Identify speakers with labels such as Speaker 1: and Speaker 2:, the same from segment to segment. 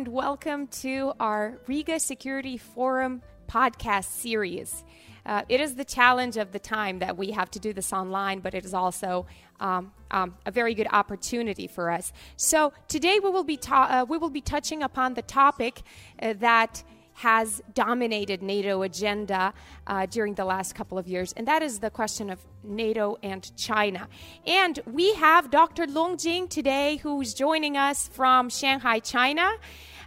Speaker 1: and welcome to our Riga Security Forum podcast series. Uh, it is the challenge of the time that we have to do this online, but it is also um, um, a very good opportunity for us. So today we will be ta- uh, we will be touching upon the topic uh, that has dominated NATO agenda uh, during the last couple of years, and that is the question of NATO and China. And we have Dr. Long Jing today, who's joining us from Shanghai, China.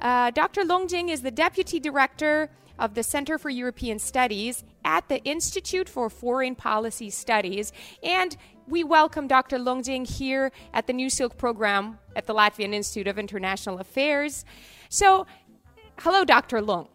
Speaker 1: Uh, Dr. Long Jing is the deputy director of the Center for European Studies at the Institute for Foreign Policy Studies. And we welcome Dr. Long Jing here at the New Silk program at the Latvian Institute of International Affairs. So, hello, Dr. Long.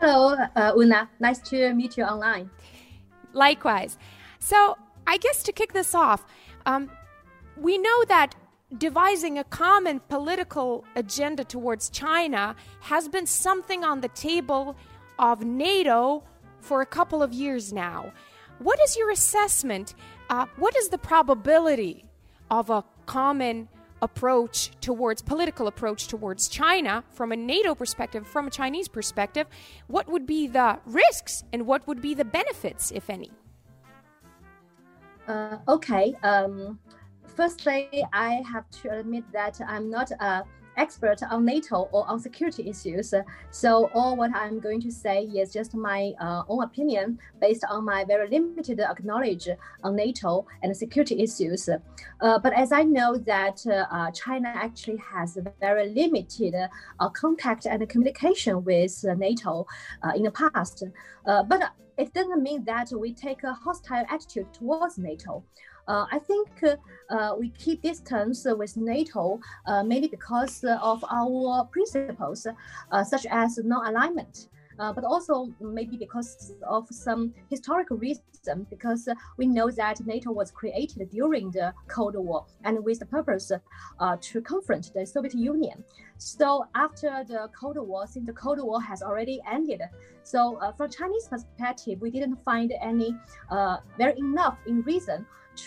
Speaker 2: Hello, uh, Una. Nice to meet you online.
Speaker 1: Likewise. So, I guess to kick this off, um, we know that devising a common political agenda towards China has been something on the table of NATO for a couple of years now. What is your assessment? Uh, what is the probability of a common approach towards political approach towards China from a NATO perspective, from a Chinese perspective, what would be the risks and what would be the benefits, if any?
Speaker 2: Uh, okay. Um, firstly, I have to admit that I'm not a expert on NATO or on security issues. So all what I'm going to say is just my uh, own opinion based on my very limited knowledge on NATO and security issues. Uh, but as I know that uh, China actually has very limited uh, contact and communication with NATO uh, in the past, uh, but it doesn't mean that we take a hostile attitude towards NATO. Uh, I think uh, we keep distance with NATO uh, mainly because of our principles, such as non-alignment. Uh, but also maybe because of some historical reason, because uh, we know that NATO was created during the Cold War and with the purpose uh, to confront the Soviet Union. So after the Cold War, since the Cold War has already ended, so from Chinese perspective, we didn't find any very enough in reason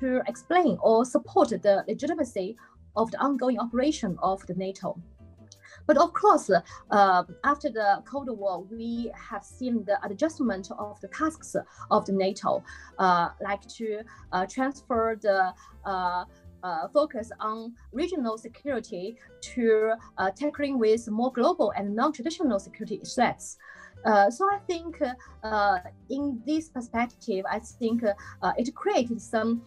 Speaker 2: to explain or support the legitimacy of the ongoing operation of the NATO. But of course, uh, after the Cold War, we have seen the adjustment of the tasks of the NATO, uh, like to uh, transfer the uh, uh, focus on regional security to uh, tackling with more global and non-traditional security threats. Uh, so I think uh, in this perspective, I think uh, it created some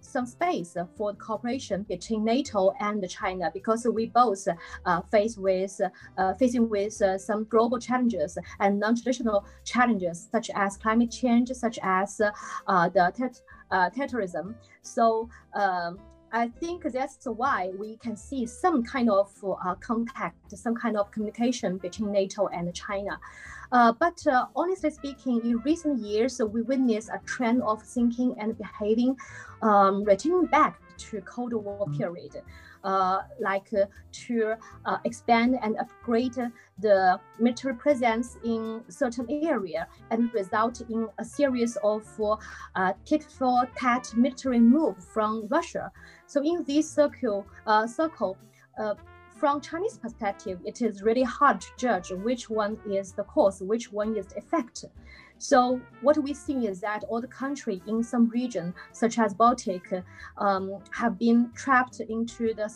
Speaker 2: some space for cooperation between NATO and China because we both uh, face with uh, facing with uh, some global challenges and non-traditional challenges such as climate change, such as the ter- terrorism. So. Um, I think that's why we can see some kind of uh, contact, some kind of communication between NATO and China. Uh, but uh, honestly speaking, in recent years, we witnessed a trend of thinking and behaving um, returning back to Cold War mm-hmm. period. Uh, like uh, to uh, expand and upgrade the military presence in certain area and result in a series of tit for tat military move from Russia. So in this circle, circle from Chinese perspective, it is really hard to judge which one is the cause, which one is the effect. So what we see is that all the country in some region, such as Baltic, um, have been trapped into the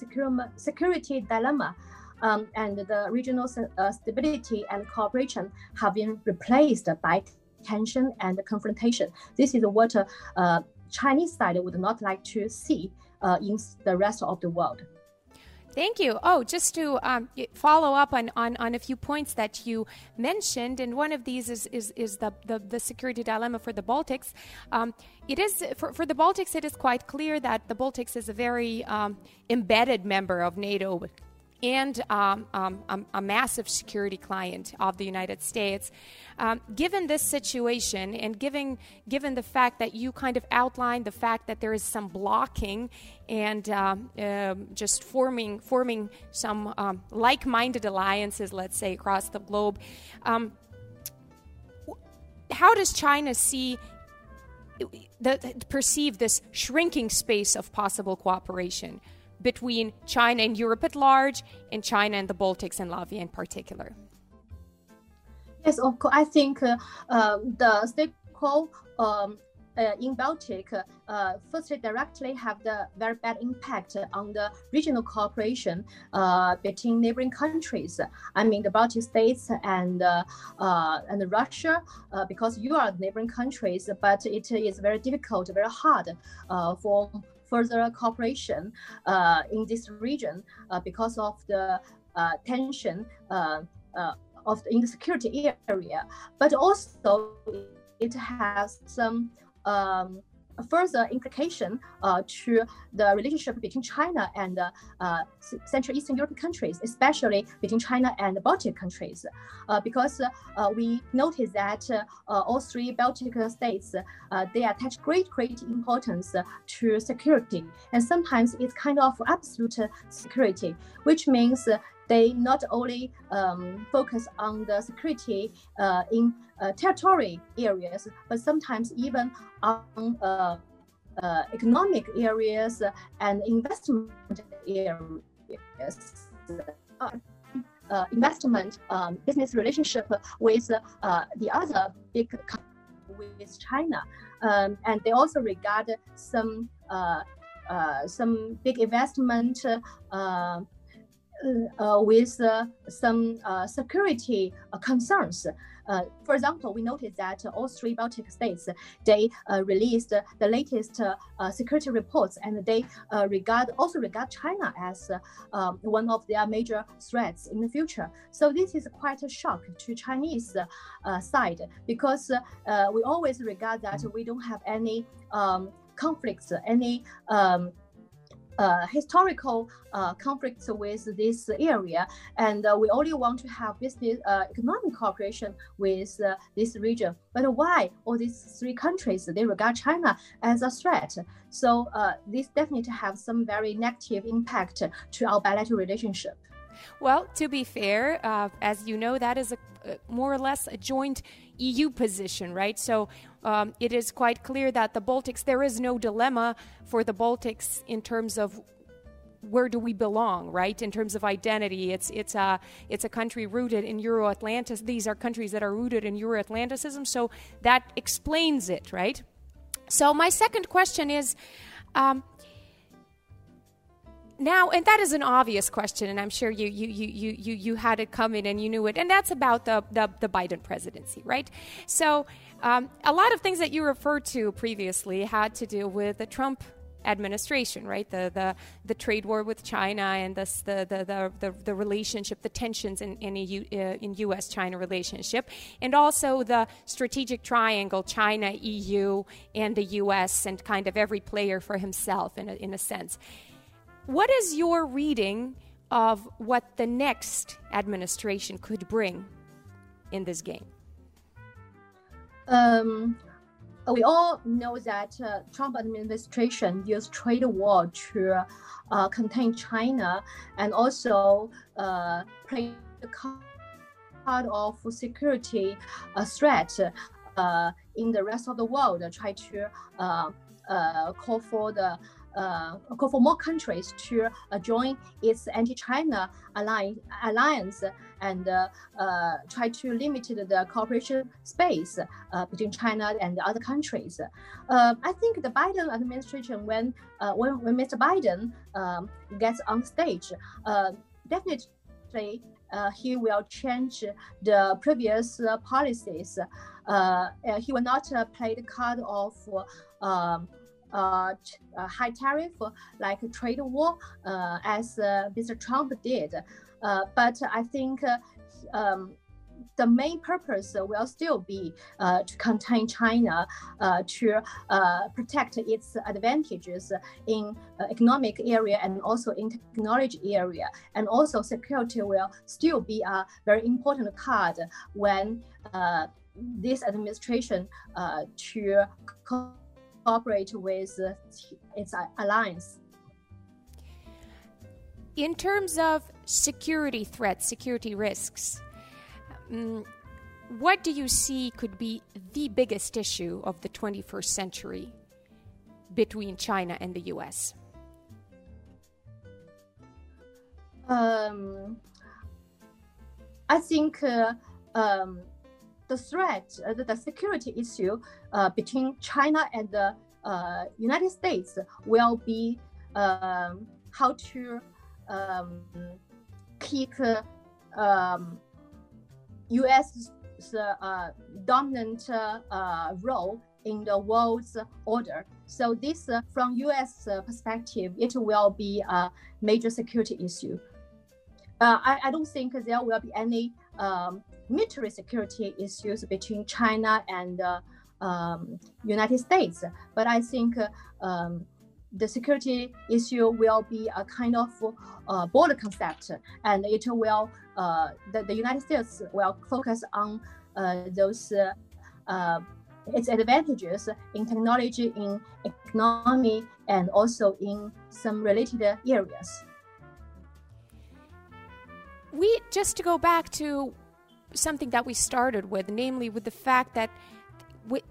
Speaker 2: security dilemma. Um, and the regional uh, stability and cooperation have been replaced by tension and confrontation. This is what uh, Chinese side would not like to see uh, in the rest of the world.
Speaker 1: Thank you. Oh, just to um, follow up on, on, on a few points that you mentioned, and one of these is, is, is the, the, the security dilemma for the Baltics. Um, it is for, for the Baltics, it is quite clear that the Baltics is a very um, embedded member of NATO and um, um, a massive security client of the United States. Um, given this situation, and given given the fact that you kind of outlined the fact that there is some blocking and uh, just forming forming some um, like-minded alliances, let's say across the globe, um, how does China see? The, perceive this shrinking space of possible cooperation between China and Europe at large, and China and the Baltics and Latvia in particular?
Speaker 2: Yes, of course. I think uh, uh, the stakeholder um, uh, in Baltic, uh, firstly, directly have the very bad impact on the regional cooperation uh, between neighboring countries. I mean, the Baltic states and uh, and Russia, because you are neighboring countries, but it is very difficult, very hard for further cooperation uh, in this region uh, because of the uh, tension of the, in the security area, but also it has some um, further implication uh, to the relationship between China and uh, uh, Central Eastern European countries, especially between China and the Baltic countries, because we notice that all three Baltic states they attach great, great importance to security, and sometimes it's kind of absolute security, which means they not only um, focus on the security uh, in uh, territory areas, but sometimes even on uh, uh economic areas and investment areas. Uh, uh, investment um, business relationship with the other big with China, um, and they also regard some some big investment Uh, uh, with uh, some uh, security uh, concerns. for example, we noticed that all three Baltic states they released the latest security reports, and they regard also regard China as um, one of their major threats in the future. So this is quite a shock to Chinese side because we always regard that we don't have any um, conflicts, any um, historical uh, conflicts with this area, and uh, we only want to have business uh, economic cooperation with uh, this region. But why all these three countries they regard China as a threat? So this definitely have some very negative impact to our bilateral relationship.
Speaker 1: Well, to be fair, as you know, that is a more or less a joint EU position, right? So um, it is quite clear that the Baltics, there is no dilemma for the Baltics in terms of where do we belong, right? In terms of identity, it's it's a it's a country rooted in Euro Atlantis. These are countries that are rooted in Euro Atlanticism, so that explains it, right? So my second question is. Um, now, and that is an obvious question, and I'm sure you you you you you had it coming and you knew it, and that's about the the, the Biden presidency, right? So, um, a lot of things that you referred to previously had to do with the Trump administration, right? The the, the trade war with China and the the the, the, the relationship, the tensions in in, uh, in U.S. China relationship, and also the strategic triangle: China, EU, and the U.S. and kind of every player for himself in a, in a sense. What is your reading of what the next administration could bring in this game?
Speaker 2: Um, we all know that uh, Trump administration used trade war to uh, contain China and also uh, play the card of security uh, threat uh, in the rest of the world. Try to uh, uh, call for the uh, for more countries to uh, join its anti-China alliance and uh, uh, try to limit the cooperation space uh, between China and other countries. Uh, I think the Biden administration, when when, when Mr. Biden um, gets on stage, definitely he will change the previous policies. he will not play the card of um, uh, high tariff like trade war uh, as uh, Mr. Trump did. but I think um, the main purpose will still be uh, to contain China, uh, to uh, protect its advantages in economic area and also in technology area. And also security will still be a very important card when this administration to cooperate with its alliance.
Speaker 1: In terms of security threats, security risks, um, what do you see could be the biggest issue of the 21st century between China and the US?
Speaker 2: Um, I think uh, um, the threat, uh, the, the, security issue uh, between China and the uh, United States will be um, how to um, keep um, U.S. Uh, dominant uh, role in the world's order. So this, uh, from U.S. perspective, it will be a major security issue. I, I, don't think there will be any um, military security issues between China and uh, um, United States, but I think uh, um, the security issue will be a kind of uh, border concept, and it will uh, the, the United States will focus on uh, those uh, uh, its advantages in technology, in economy, and also in some related areas.
Speaker 1: We just to go back to something that we started with, namely with the fact that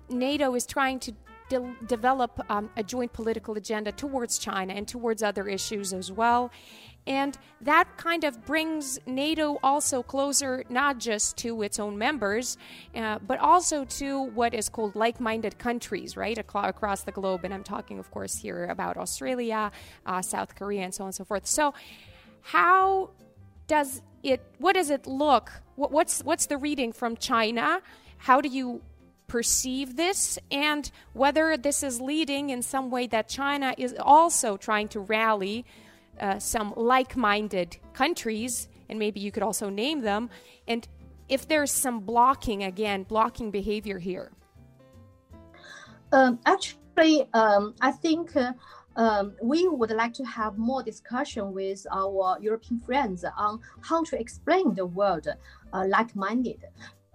Speaker 1: NATO is trying to de- develop um, a joint political agenda towards China and towards other issues as well. And that kind of brings NATO also closer, not just to its own members, uh, but also to what is called like minded countries, right, across the globe. And I'm talking, of course, here about Australia, uh, South Korea, and so on and so forth. So, how does it, what does it look? What, what's, what's the reading from China? How do you perceive this and whether this is leading in some way that China is also trying to rally uh, some like minded countries, and maybe you could also name them, and if there's some blocking, again, blocking behavior here.
Speaker 2: Um, actually, um, I think. Uh, um, we would like to have more discussion with our European friends on how to explain the word uh, like-minded.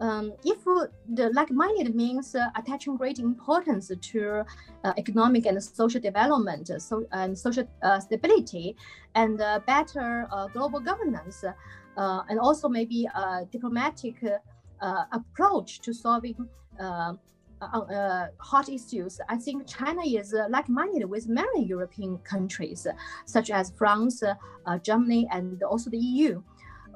Speaker 2: Um, if the like-minded means uh, attaching great importance to uh, economic and social development, so and social uh, stability, and uh, better uh, global governance, uh, and also maybe a diplomatic approach to solving hot issues, I think China is like-minded with many European countries, such as France, Germany, and also the EU.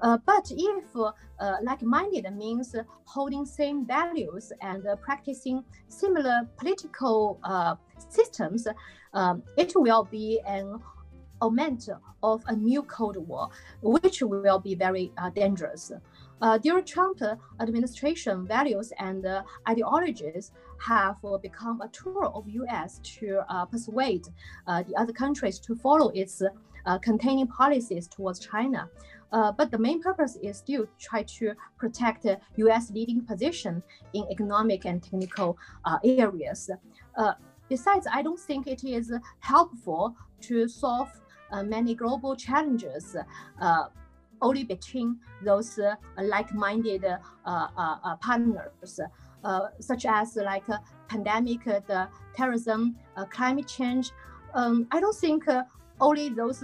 Speaker 2: Uh, but if uh, like-minded means holding same values and uh, practicing similar political uh, systems, um, it will be an augment of a new Cold War, which will be very uh, dangerous. Uh, during Trump administration, values and ideologies have become a tool of U.S. to persuade the other countries to follow its containing policies towards China. Uh, but the main purpose is still try to protect U.S. leading position in economic and technical uh, areas. Uh, besides, I don't think it is helpful to solve uh, many global challenges uh, only between those like-minded partners. such as like pandemic, the terrorism, climate change. Um, I don't think only those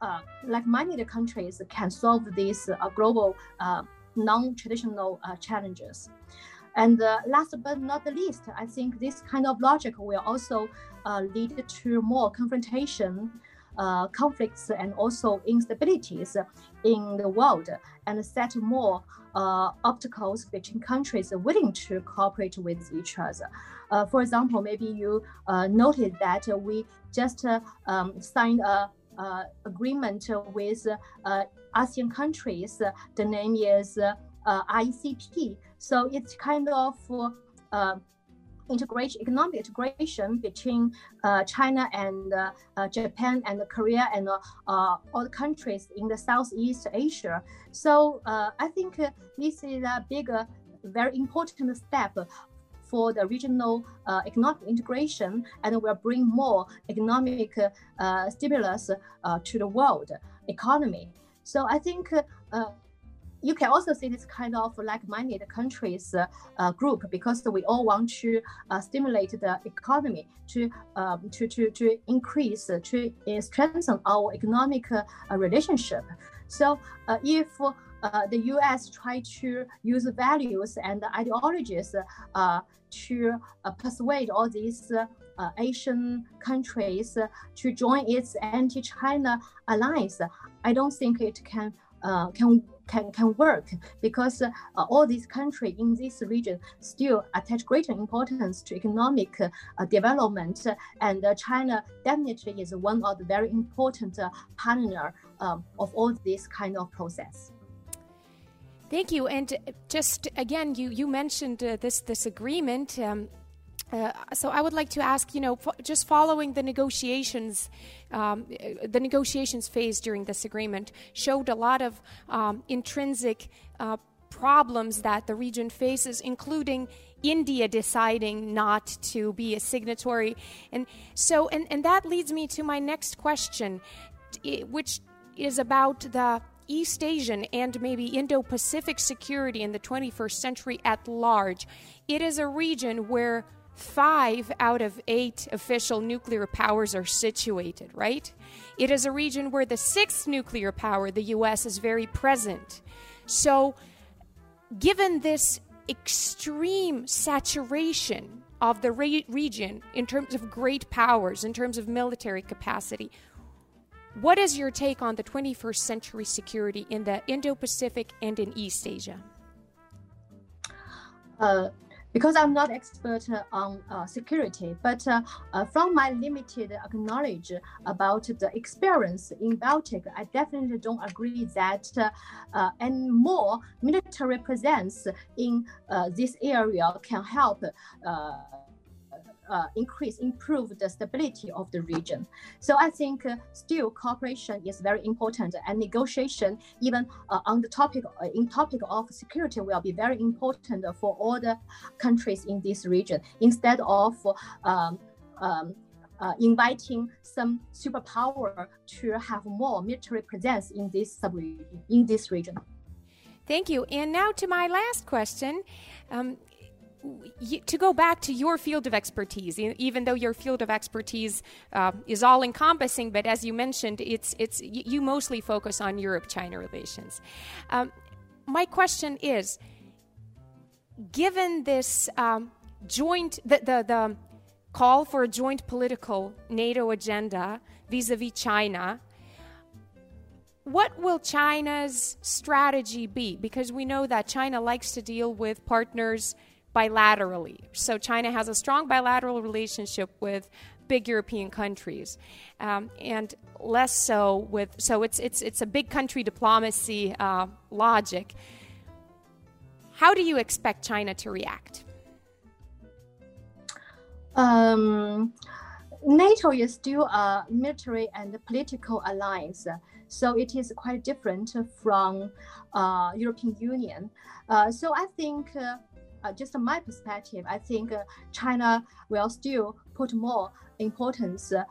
Speaker 2: uh, like-minded countries can solve these uh, global uh, non-traditional uh, challenges. And uh, last but not the least, I think this kind of logic will also uh, lead to more confrontation, conflicts, and also instabilities in the world, and set more obstacles between countries willing to cooperate with each other. for example, maybe you noted that we just um, signed a uh, agreement with uh, ASEAN countries. The name is uh, RCEP. So it's kind of integration, economic integration between uh, China and uh, uh, Japan and Korea and all the countries in the Southeast Asia. So I think this is a big, very important step for the regional uh, economic integration and will bring more economic uh, stimulus uh, to the world economy. So I think you can also see this kind of like-minded countries uh, uh, group because we all want to uh, stimulate the economy to um, to to to increase to strengthen our economic relationship. So if uh, the U.S. try to use values and ideologies uh, to uh, persuade all these Asian countries to join its anti-China alliance. I don't think it can uh, can can can work because uh, all these countries in this region still attach greater importance to economic uh, development, and uh, China definitely is one of the very important uh, partner um, of all this kind of process.
Speaker 1: Thank you. And just again, you you mentioned uh, this this agreement. Um, uh, so I would like to ask, you know, just following the negotiations, um, uh, the negotiations phase during this agreement showed a lot of um, intrinsic uh, problems that the region faces, including India deciding not to be a signatory, and so and and that leads me to my next question, which is about the East Asian and maybe Indo Pacific security in the 21st century at large. It is a region where five out of eight official nuclear powers are situated, right? It is a region where the sixth nuclear power, the US, is very present. So, given this extreme saturation of the re- region in terms of great powers, in terms of military capacity, what is your take on the 21st century security in the Indo Pacific and in East Asia?
Speaker 2: Uh, because I'm not expert uh, on uh, security, but uh, uh, from my limited knowledge about the experience in Baltic, I definitely don't agree that any more military presence in this area can help uh, increase, improve the stability of the region. So I think uh, still cooperation is very important, and negotiation, even uh, on the topic uh, in topic of security, will be very important for all the countries in this region. Instead of um, um, uh, inviting some superpower to have more military presence in this sub-region, in this region.
Speaker 1: Thank you. And now to my last question. Um, to go back to your field of expertise, even though your field of expertise uh, is all encompassing, but as you mentioned, it's it's you mostly focus on Europe-China relations. Um, my question is, given this um, joint the, the the call for a joint political NATO agenda vis-a-vis China. What will China's strategy be? Because we know that China likes to deal with partners bilaterally. So China has a strong bilateral relationship with big European countries, um, and less so with. So it's it's it's a big country diplomacy uh, logic. How do you expect China to react?
Speaker 2: Um, NATO is still a military and political alliance, so it is quite different from uh, European Union. Uh, so I think uh, uh, just my perspective, I think uh, China will still put more importance uh,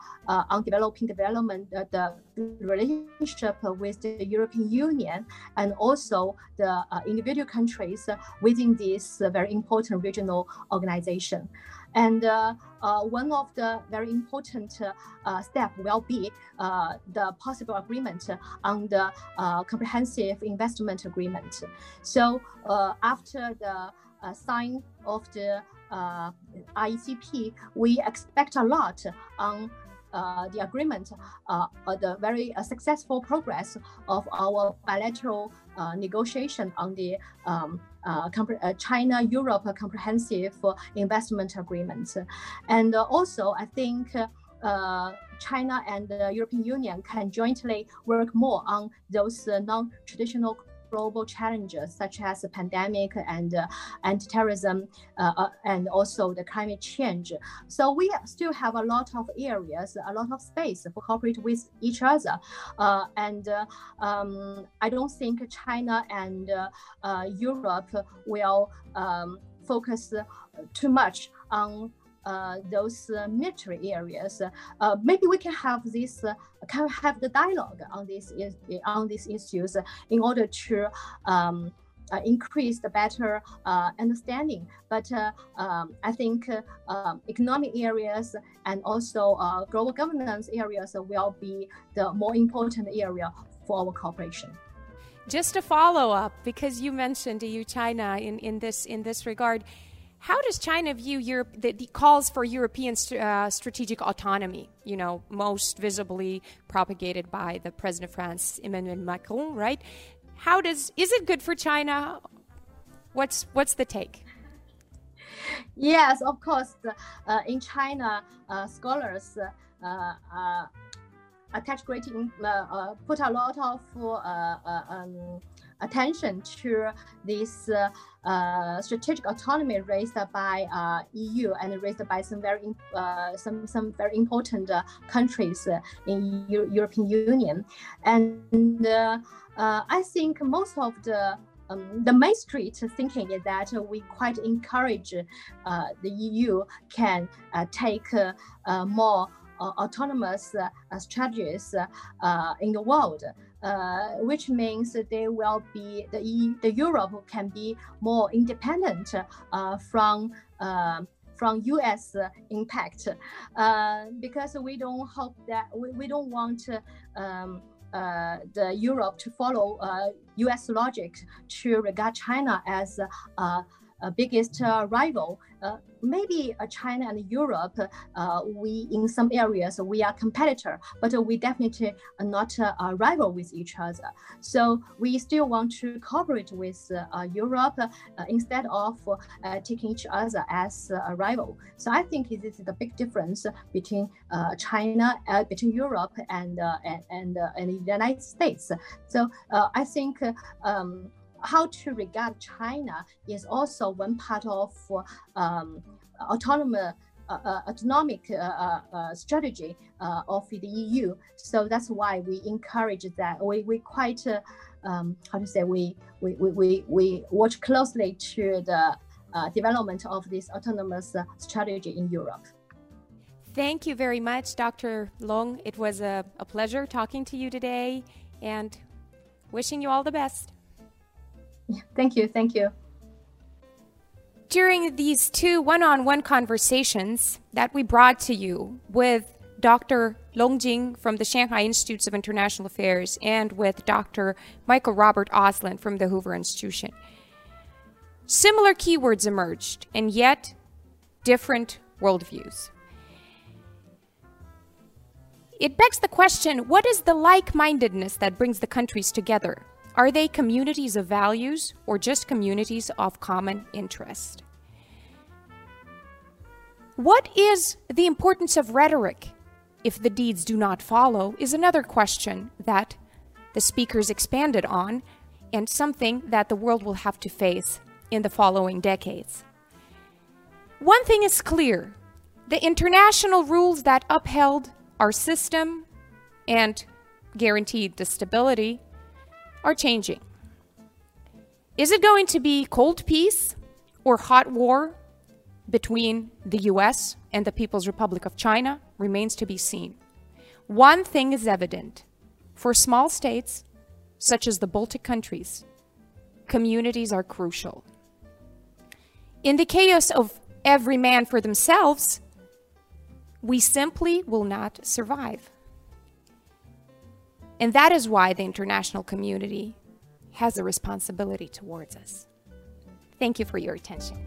Speaker 2: on developing development uh, the relationship with the European Union and also the uh, individual countries within this very important regional organization. And one of the very important steps will be the possible agreement on the comprehensive investment agreement. So after the uh, sign of the uh, RCEP, we expect a lot on uh, the agreement, uh, the very uh, successful progress of our bilateral uh, negotiation on the um, China Europe Comprehensive Investment Agreement. And also, I think. China and the European Union can jointly work more on those non-traditional global challenges such as the pandemic and uh, anti-terrorism uh, uh, and also the climate change. So we still have a lot of areas, a lot of space for cooperate with each other. Uh, and uh, um, I don't think China and uh, Europe will um, focus too much on those uh, military areas, uh, maybe we can have this can have the dialogue on this on these issues in order to. Um, uh, increase the better uh, understanding. But uh, um, I think um, economic areas and also global governance areas will be the more important area for our cooperation.
Speaker 1: Just a follow up, because you mentioned EU China in, in this in this regard how does China view Europe, the, the calls for European uh, strategic autonomy? You know, most visibly propagated by the president of France, Emmanuel Macron, right? How does is it good for China? What's what's the take?
Speaker 2: Yes, of course. Uh, in China, uh, scholars uh, uh, attach great, uh, put a lot of um, attention to this uh, strategic autonomy raised by uh, EU and raised by some very uh, some some very important uh, countries in Euro European Union, and uh, I think most of the um, the main street thinking is that we quite encourage the EU can take more autonomous strategies in the world. Uh, which means they will be the, the Europe can be more independent uh, from uh, from U.S. impact uh, because we don't hope that we, we don't want um, uh, the Europe to follow U.S. logic to regard China as a Uh, biggest uh, rival uh, maybe uh, China and Europe, uh, we in some areas we are competitor, but we definitely are not uh, a rival with each other. So we still want to cooperate with Europe instead of taking each other as a rival. So I think this is the big difference between China, between Europe and and and, and the United States. So I think. Um, how to regard China is also one part of um, autonomous uh, uh, autonomic uh, uh, uh strategy uh, of the EU. So that's why we encourage that. We, we quite, um, how to say, we, we, we, we watch closely to the development of this autonomous strategy in Europe.
Speaker 1: Thank you very much, Dr. Long. It was a, a pleasure talking to you today and wishing you all the best.
Speaker 2: Thank you. Thank you.
Speaker 1: During these two one on one conversations that we brought to you with Dr. Long Jing from the Shanghai Institutes of International Affairs and with Dr. Michael Robert Auslin from the Hoover Institution, similar keywords emerged, and yet different worldviews. It begs the question what is the like mindedness that brings the countries together? Are they communities of values or just communities of common interest? What is the importance of rhetoric if the deeds do not follow is another question that the speakers expanded on and something that the world will have to face in the following decades. One thing is clear the international rules that upheld our system and guaranteed the stability are changing. Is it going to be cold peace or hot war between the US and the People's Republic of China remains to be seen. One thing is evident for small states, such as the Baltic countries, communities are crucial. In the chaos of every man for themselves, we simply will not survive. And that is why the international community has a responsibility towards us. Thank you for your attention.